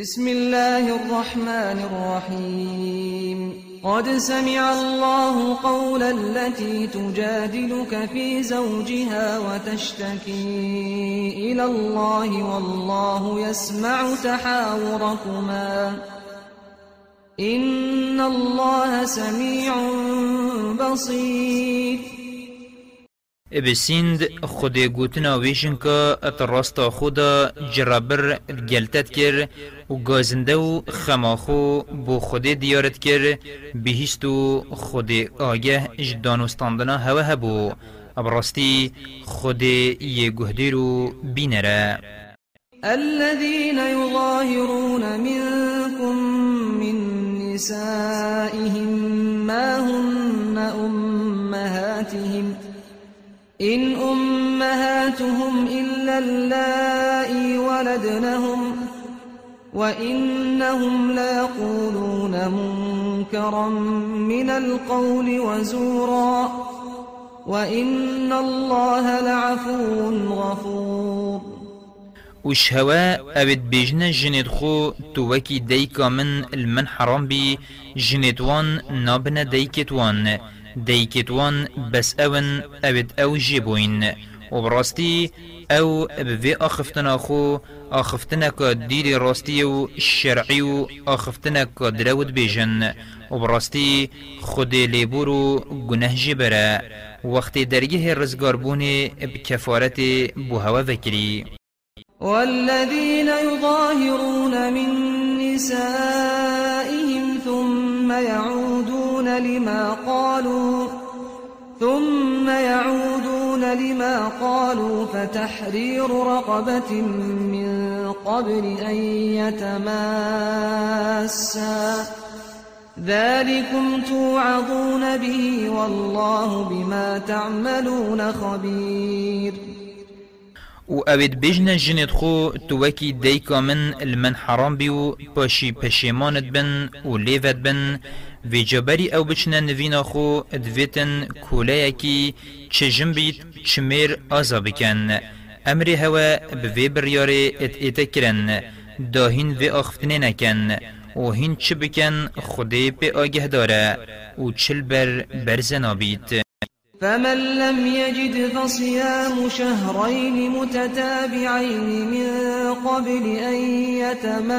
بسم الله الرحمن الرحيم. قد سمع الله قول التي تجادلك في زوجها وتشتكي إلى الله والله يسمع تحاوركما. إن الله سميع بصير. بسیند خود گوتنا ویشن که ات راستا خدا جرابر گلتت کر و گازنده و خماخو بو خود دیارت کر بهیست و خود آگه جدانوستاندنا هوا هبو ابراستی خود یه گهدی رو بینره الذين يظاهرون منكم من نسائهم ما هن أمهاتهم إن أمهاتهم إلا اللائي ولدنهم وإنهم ليقولون منكرا من القول وزورا وإن الله لعفو غفور. وش هوا؟ أبد بيجنا جنت خو توكي ديكا من المن حرام بي جنتوان نابنا ديكتوان ديكتوان بس اون اوید أو جيبوين وبراستي أو بفي اخفتنا خو اخفتنا كديري راستي و الشرعي و اخفتنا كدراود بيجن وبراستي خود ليبورو گناه جبرا وقت درگه رزگار بوني بكفارت بوهوا وكري والذين يظاهرون من نسائهم ثم يعودون لما قالوا ثم يعودون لما قالوا فتحرير رقبة من قبل أن يتماسا. ذلكم توعظون به والله بما تعملون خبير. و اوید بجن جنت خو تو وکی دیکا من المن حرام بیو پاشی پشیمانت بن و بن و جبری أو بچنه نوینا خو ادویتن کوله یکی چجم بید چمیر آزا بکن. امری هوا بوی بریاره ات ایتا کرن. داهین و آختنه نکن. و هین چه بکن خودی به آگه داره. و چل بر برزنا بید فمن لم يجد فصيام شهرين متتابعين من قبل أن يتماسا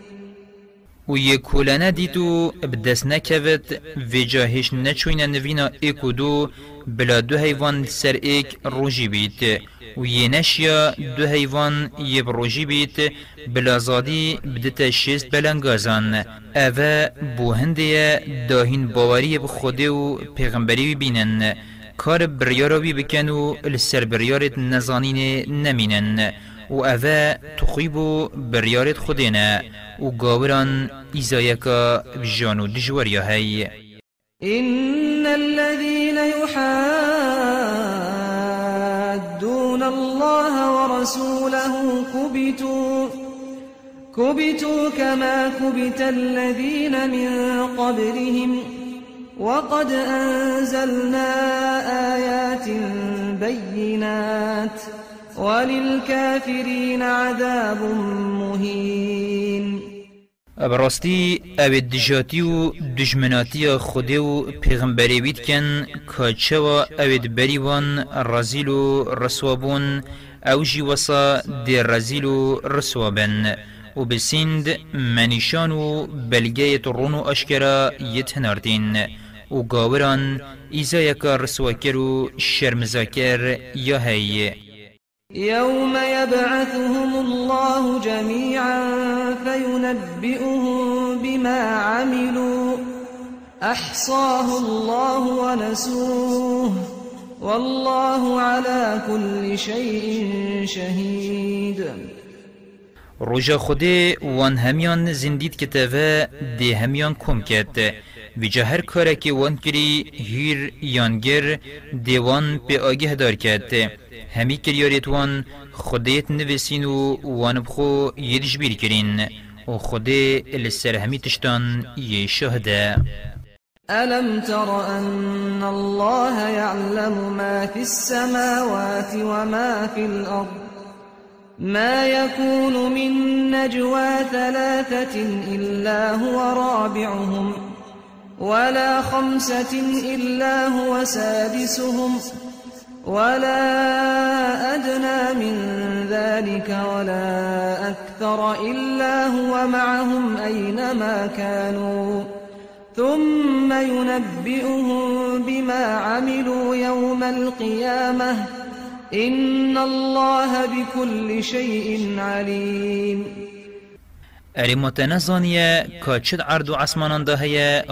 و یه کولانه دیتو بدست نکوت و جاهش نچوین نوینا ایکو دو بلا دو حیوان سر ایک روژی بیت و یه نشیا دو حیوان یه روژی بیت بلا زادی بدت شست بلنگازان. اوه بو هنده داهین باوری بخوده و پیغمبری بینن کار بریاروی بکن و لسر بریارت نزانین نمینن و اوه تخیبو بریارت خودینه و گاوران ایزایکا بجانو دجوریا هی إن الذين يحادون الله ورسوله كبتوا كبتوا كما كبت الذين من قبلهم. وقد أنزلنا آيات بينات وللكافرين عذاب مهين. براستی أو دجاتی و دجمناتی خود و پیغمبری بید کن کاچه و أو بریوان رزیل و رسوابون أو جی وصا دی رزیل و رسوابن. و بسیند منیشان و بلگه ترون و اشکرا یتناردین. و گاوران ایزا یکا رسواکر و شرمزاکر یا هیه يوم يبعثهم الله جميعا فينبئهم بما عملوا. أحصاه الله ونسوه. والله على كل شيء شهيد. روژا خوده وان همیان زندید کتابه ده همیان کم کرد ویجا هر کاره که وان کری هیر یانگر دیوان به آگه دار کرد همی کریارت وان خودیت نویسین و وان بخو یدش بیر کرین و خودی لسر همی تشتان یه شهده ألم تر أن الله يعلم ما في السماوات وما في الأرض؟ ما يكون من نجوى ثلاثة إلا هو رابعهم ولا خمسة إلا هو سادسهم. ولا أدنى من ذلك ولا أكثر إلا هو معهم أينما كانوا ثم ينبئهم بما عملوا يوم القيامة إن الله بكل شيء عليم. اری متنزانیه که چد عرض و عصمانان ده هیا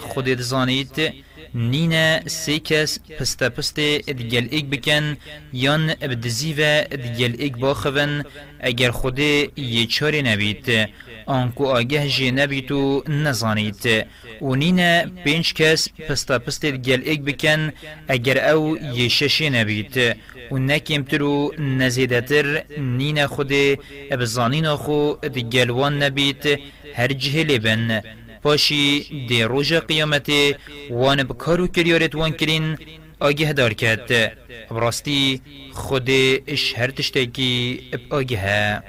سه کس پسته پسته ادگل ایک بکن یان ابدزی و ادگل ایک باخون اگر خود یه چاری نبید. آنکو آگه نبید و نزانید. و نینه پنج کس پسته پسته ادگل ایک بکن اگر أو یه ششی نبید. و نکیمتر و خود ابزانین خو ادگلوان نبید هر جهلی بن پاشی دی روژ قیامت وان بکارو کریارت وان کرین آگه دار کرد. براستی خود اش هر تشتکی اب آگه.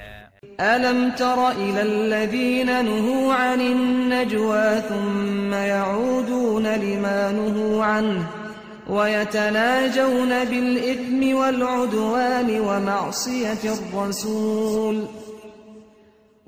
ألم تر إلى الذين نهوا عن النجوى ثم يعودون لما نهوا عنه ويتناجون بالإثم والعدوان ومعصية الرسول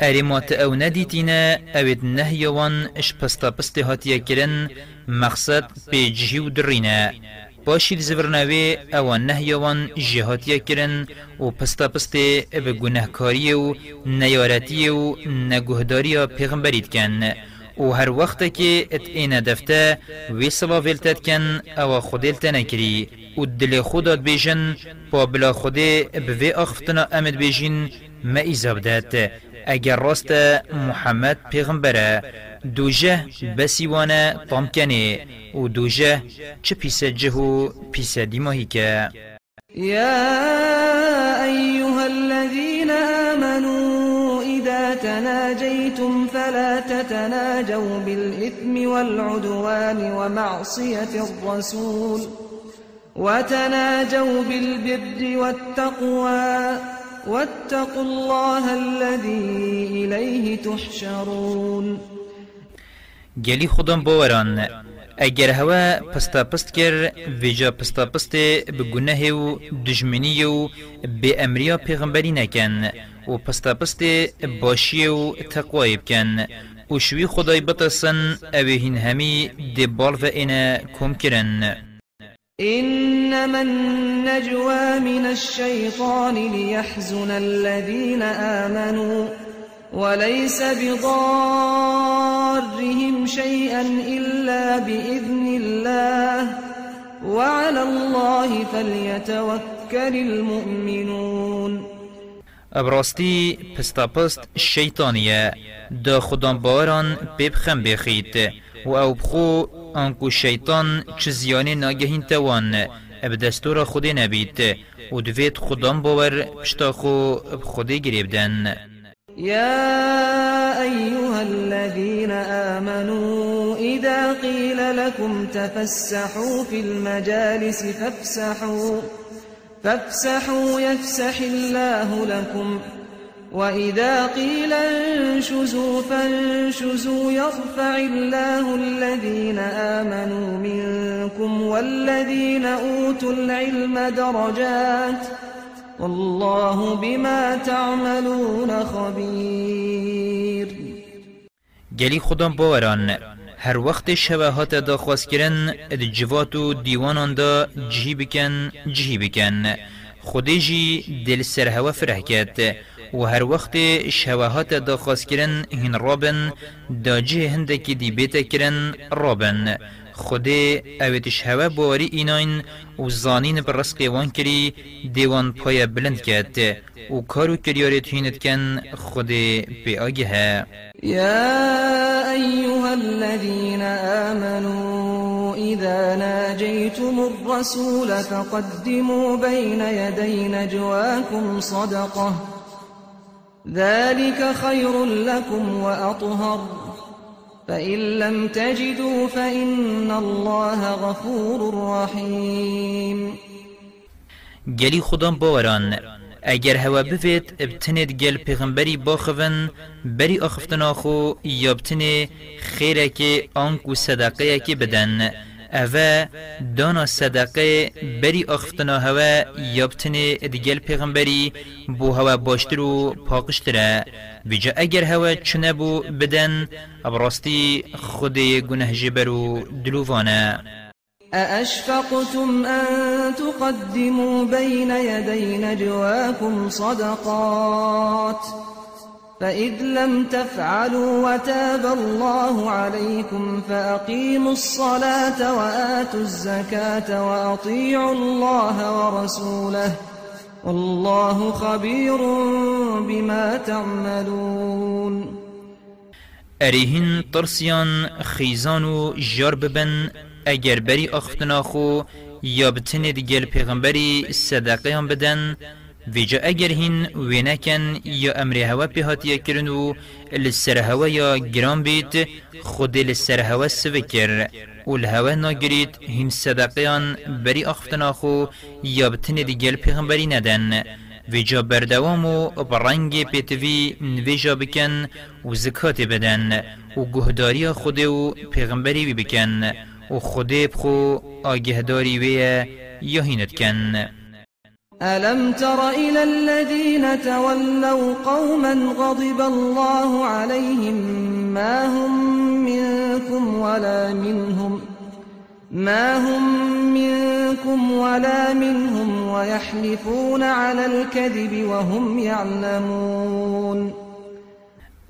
ارمات أو ندیتینا اوید نهیوان إش پستا پستی هاتیا کرن مقصد پیجهی و درینه باشید زورناوی أو نهیوان جهاتیا کرن و پستا پستی به گناهکاری و نیارتی و نگهداری پیغمبرید کن. و هر وقت که ات این دفته وی سوا ویلتت کن أو خودیلت نکری و دل خودت بیجن با بلا خودی به وی اخفتنا امد بیجین ما ایزاب داد اگر راست محمد پیغمبره دوجه بسیوانه طامکنه و دوجه چه پیسه جهو پیسه دیماهی که. يا أيها الذين آمنوا إذا تناجيتم فلا تتناجوا بالإثم والعدوان ومعصية الرسول. وتناجوا بالبر والتقوى. واتقوا الله الذي إليه تحشرون. گلی خودم باوران اگر هوا پستا پست کر ویجا پستا پست به گناه و دجمنی و به امریا پیغمبری نکن و پستا پست باشی و تقوی بکن و شوی خدای بتسن اوهین همی دی بال و اینا کم کرن. إنما النجوى من الشيطان ليحزن الذين آمنوا وليس بضارهم شيئا إلا بإذن الله وعلى الله فليتوكل المؤمنون. ابراستی پستا پست شیطانیه دا خودان باران ببخم بخید و أو بخو آنکو شیطان چه ناگهین توان اب دستور خودی نبید. و دوید خودان باور پشتا خو خودی گریبدن. يا أيها الذين آمنوا إذا قيل لكم تفسحوا في المجالس فافسحوا فافسحوا يفسح الله لكم وإذا قيل انشزوا فانشزوا يرفع الله الذين آمنوا منكم والذين أوتوا العلم درجات والله بما تعملون خبير گلی خودم باوران. هر وقت شبهات دا خواست کرن اد جوات و دیوانان دا جهی بکن جهی بکن. خودی جی دل سر هوا فرح کرد. و هر وقت شواهات دا خاص کرن هن رابن دا جه هندکی دی بیتا کرن رابن. خود اویتش هوا بواری ایناین و زانین بر رسق وان کری دیوان پای بلند کرد و کارو کریارت هینت کن خود بی آگه. يا أيها الذين آمنوا إذا ناجيتم الرسول فقدموا بين يدي نجواكم صدقة. ذلك خير لكم وأطهر. فإن لم تجدوا فإن الله غفور رحيم. گلی خودم باوران اگر هوا بفید ابتند گل پیغمبری باخون بری آخفتنا خو یا خیره که آنکو صدقه که بدن اوه دانا صدقه بری آخفتنا هوا یابتنه ادگل پیغمبری بو هوا باشتر و پاقشتره بجا اگر هوا چنه بو بدن ابراستی خود گنه جبر و دلووانه أأشفقتم أن تقدموا بين يدي نجواكم صدقات فإذ لم تفعلوا وتاب الله عليكم فأقيموا الصلاة وآتوا الزكاة وأطيعوا الله ورسوله والله خبير بما تعملون. أريهن طرسيان خيزان جرب بن اگر بری اختنا خو یا بتنه دیگر پیغمبری صدقه هم بدن ویجا اگر هین وینکن یا أمر هوا پیهاتیه کرن و لسر هوا یا گرام بیت خود لسر هوا سوکر. و الهوا ناگرید هین صدقیان بری اختنا خو یا بتنه دیگر پیغمبری ندن. ویجا بردوام و برنگ پیتوی نویجا بکن و زکات بدن. و گهداری خود و پیغمبری بکن. و خودی بخو آگهداری ویه یا هینت کن. ألم تر إلى الذين تولوا قوما غضب الله عليهم ما هم منكم ولا منهم ما هم منكم ولا منهم ويحلفون على الكذب وهم يعلمون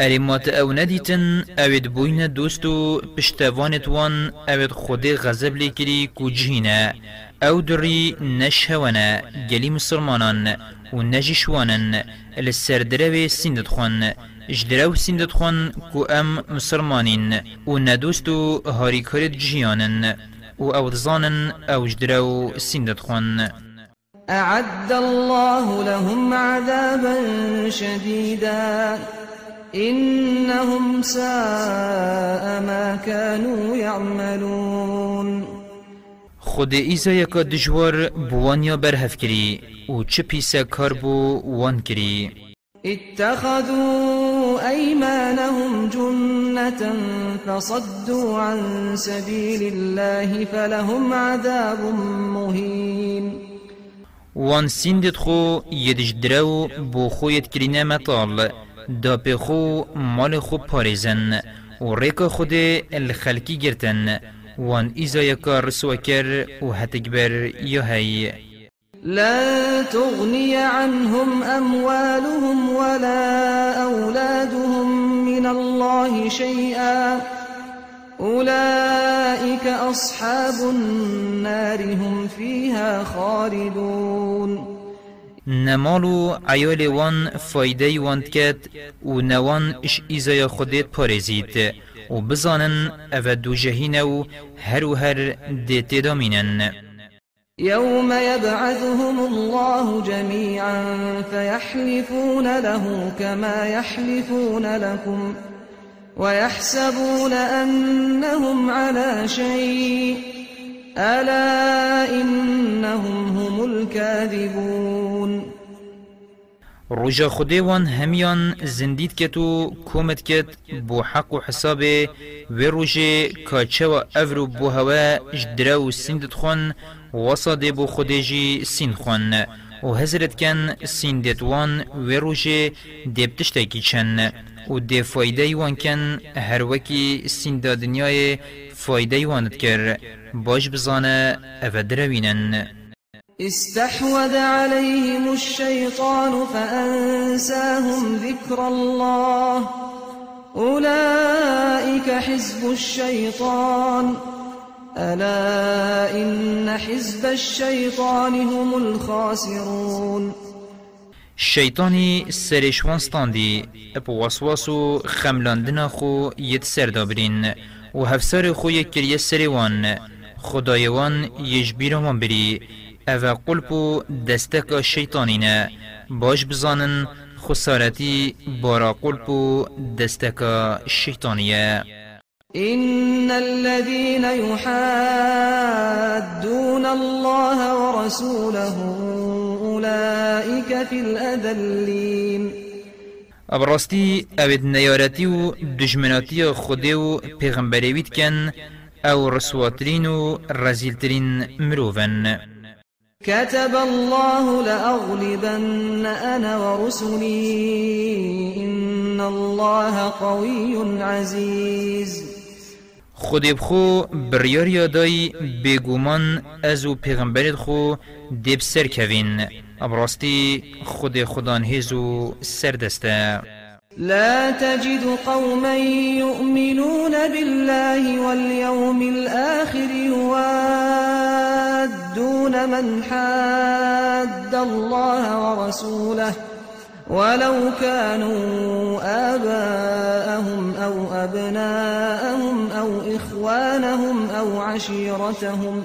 ارمات أو ندیتن اوید بوین دوستو پشتوانت وان اوید خود غزب لیکری کو جهینه أو دری نشهونه گلی مسلمانان و نجشوانن لسردروی سندت خون اجدرو سندت خون کو أم مسلمانین و ندوستو هاری کرد جیانن و أو ظانن أو اجدرو سندت خون أعد الله لهم عذابا شديدا. إنهم ساء ما كانوا يعملون. خود ایزا یکا دجوار بوانیا برهف کری و چه پیسا کار بو وان کری. اتخذوا أيمانهم جنة فصدوا عن سبيل الله فلهم عذاب مهين. وان سندت خو يدج درو بو خو يتكرينا مطال دا پی خو مال خو پاريزن و ریکا خود الخلقی گرتن. وان ایزا یکا رسوا کر و هتکبر یا هی. لا تغني عنهم أموالهم ولا أولادهم من الله شيئا أولئك أصحاب النار هم فيها خالدون. نمالو عیال وان فایده واند کد و نوان اش ایزای خودت پارزید و بزانن أو دو جهین هر و هر دیت دامینن. يوم يبعثهم الله جميعا فيحلفون له كما يحلفون لكم ويحسبون أنهم على شيء ألا إنهم هم الكاذبون. رجا خديوان هميان زنديد كتو كومت كت بو حق و حساب و رجا كاچوا افرو بو هوا جدرو سندت خون وصاد بو خديجي سين خون و هزرت كان سندت وان و رجا دبتشتاكي چن و دی فایده وان کن هر سیندا دنیای فایده وانت کر باش أو دروینن استحوذ عليهم الشيطان فأنساهم ذكر الله. أولئك حزب الشيطان. ألا إن حزب الشيطان هم الخاسرون. شیطانی سرشوانستان دی اپ وسواس و خملاندنا خو ید سر دابرین و هفسر خو یک کریه سریوان خدایوان یجبیرمان بری. أو قلب و دستک شیطانینه باش بزانن خسارتی بارا قلب و دستک شیطانیه. إن الذين يحادون الله ورسوله أولئك في الأذلين. ابراستی اوید نیارتی و دجمناتی خوده و پیغمبریوید کن أو رسواترین و رزیلترین مروفن كتب الله لأغلبن أنا ورسلي إن الله قوي عزيز. خود بخو بریار یادای بگومان از و پیغمبرت خو دیب سر کوین ابراستی خود خدان هزو سر دسته لا تجد قوما يؤمنون بالله واليوم الآخر يوادون من حاد الله ورسوله ولو كانوا آباءهم أو أبناءهم أو إخوانهم أو عشيرتهم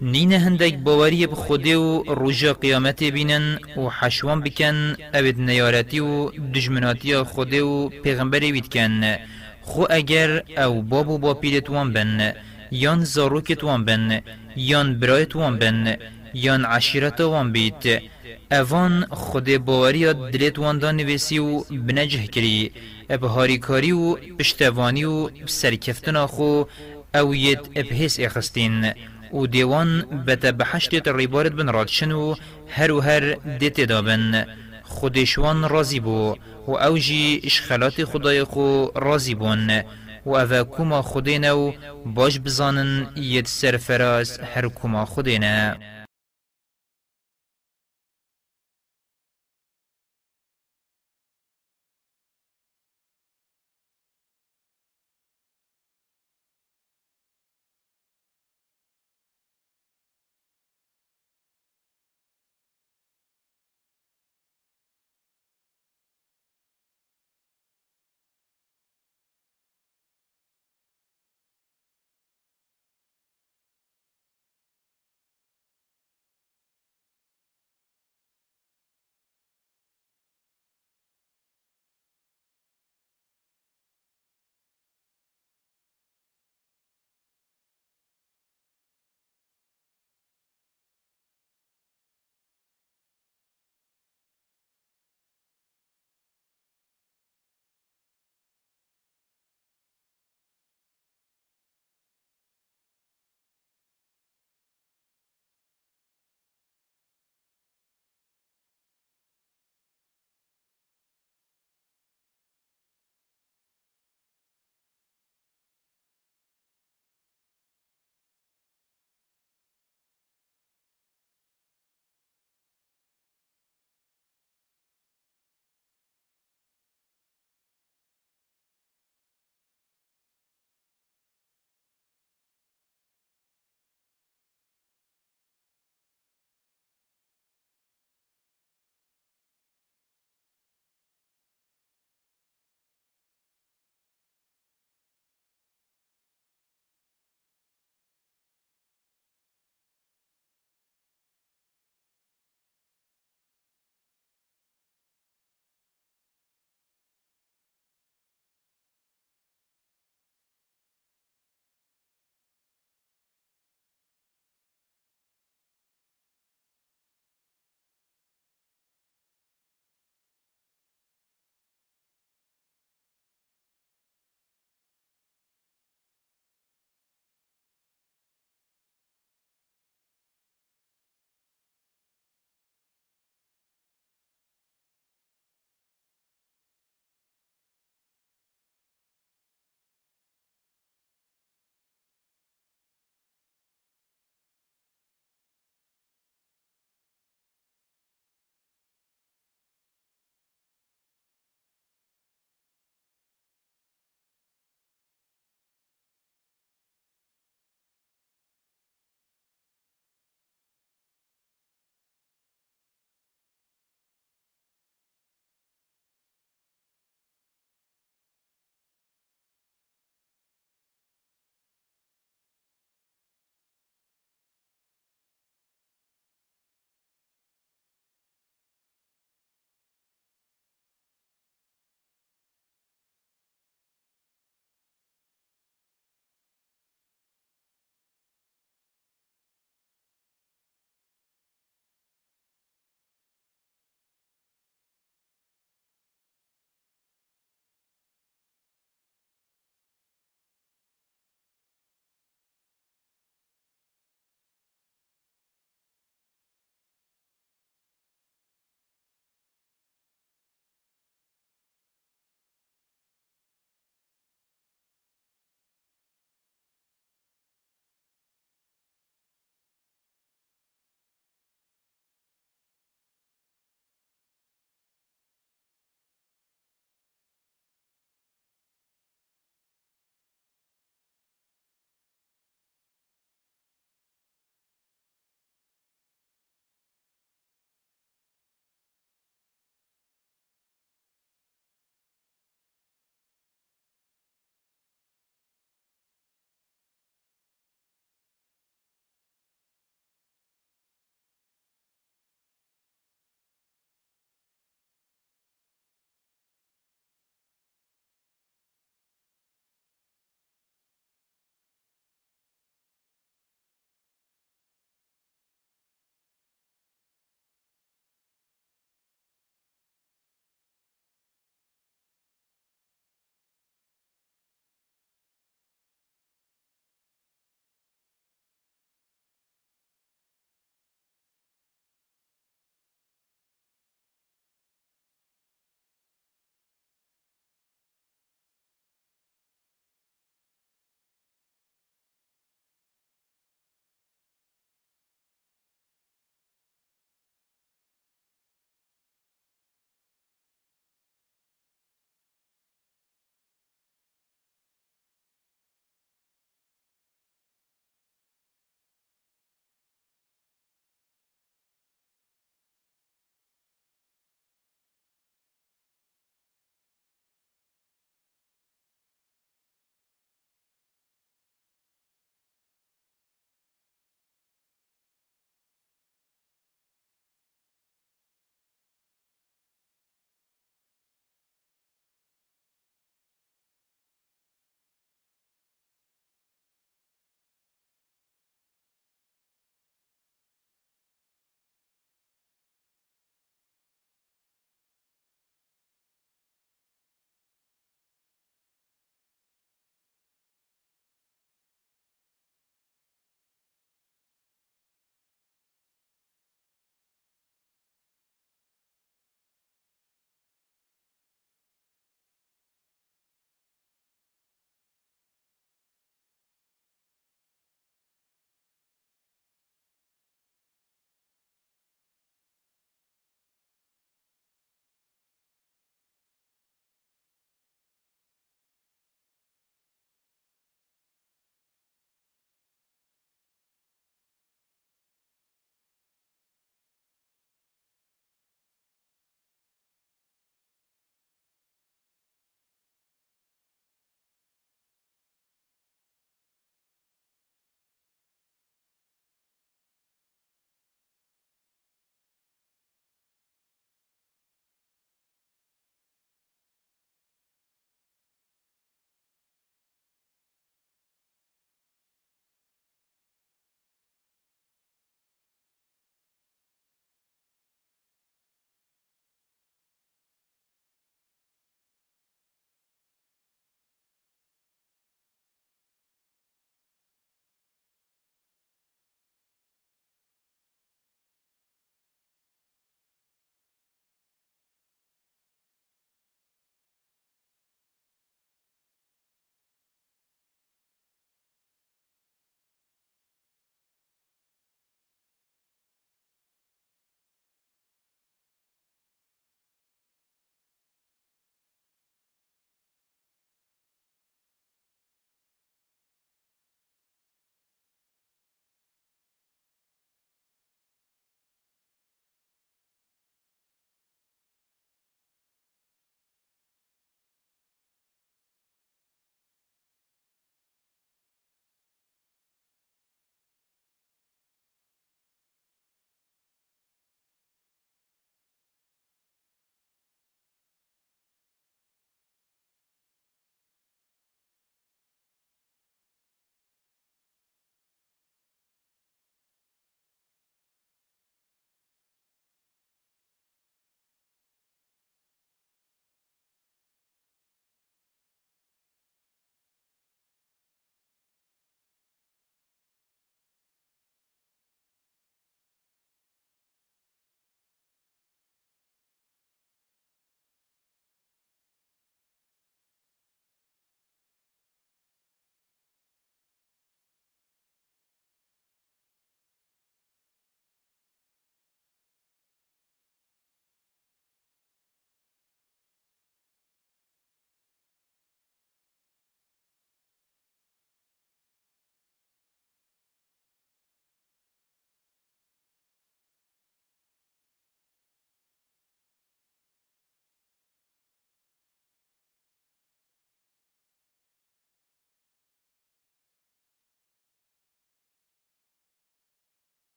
نین هندک باوری به بخودێ و ڕژە قیامت بینن و حشوان بکن اوید نیارتی و دجمناتی خودێ و پێغمبەرێ ویتکەن خو اگر او باب و توان بن یان زاروک توان بن یان برای توان بن یان عشیره توان بیت اوان ئەوان خودێ بسی او دانوێسی و ابهاری کاری و پشتوانی و سرکفتن آخو او یت ئەبهێس اخستین. و دیوان بتا بحشتت ریبارت بن رادشن و هر و هر دیت دابن. خودشوان رازی بو و اوجی اشخالات خدای خو رازی بون. و اوه کما خودینو باش بزانن ید سرفراز هر کما خودینه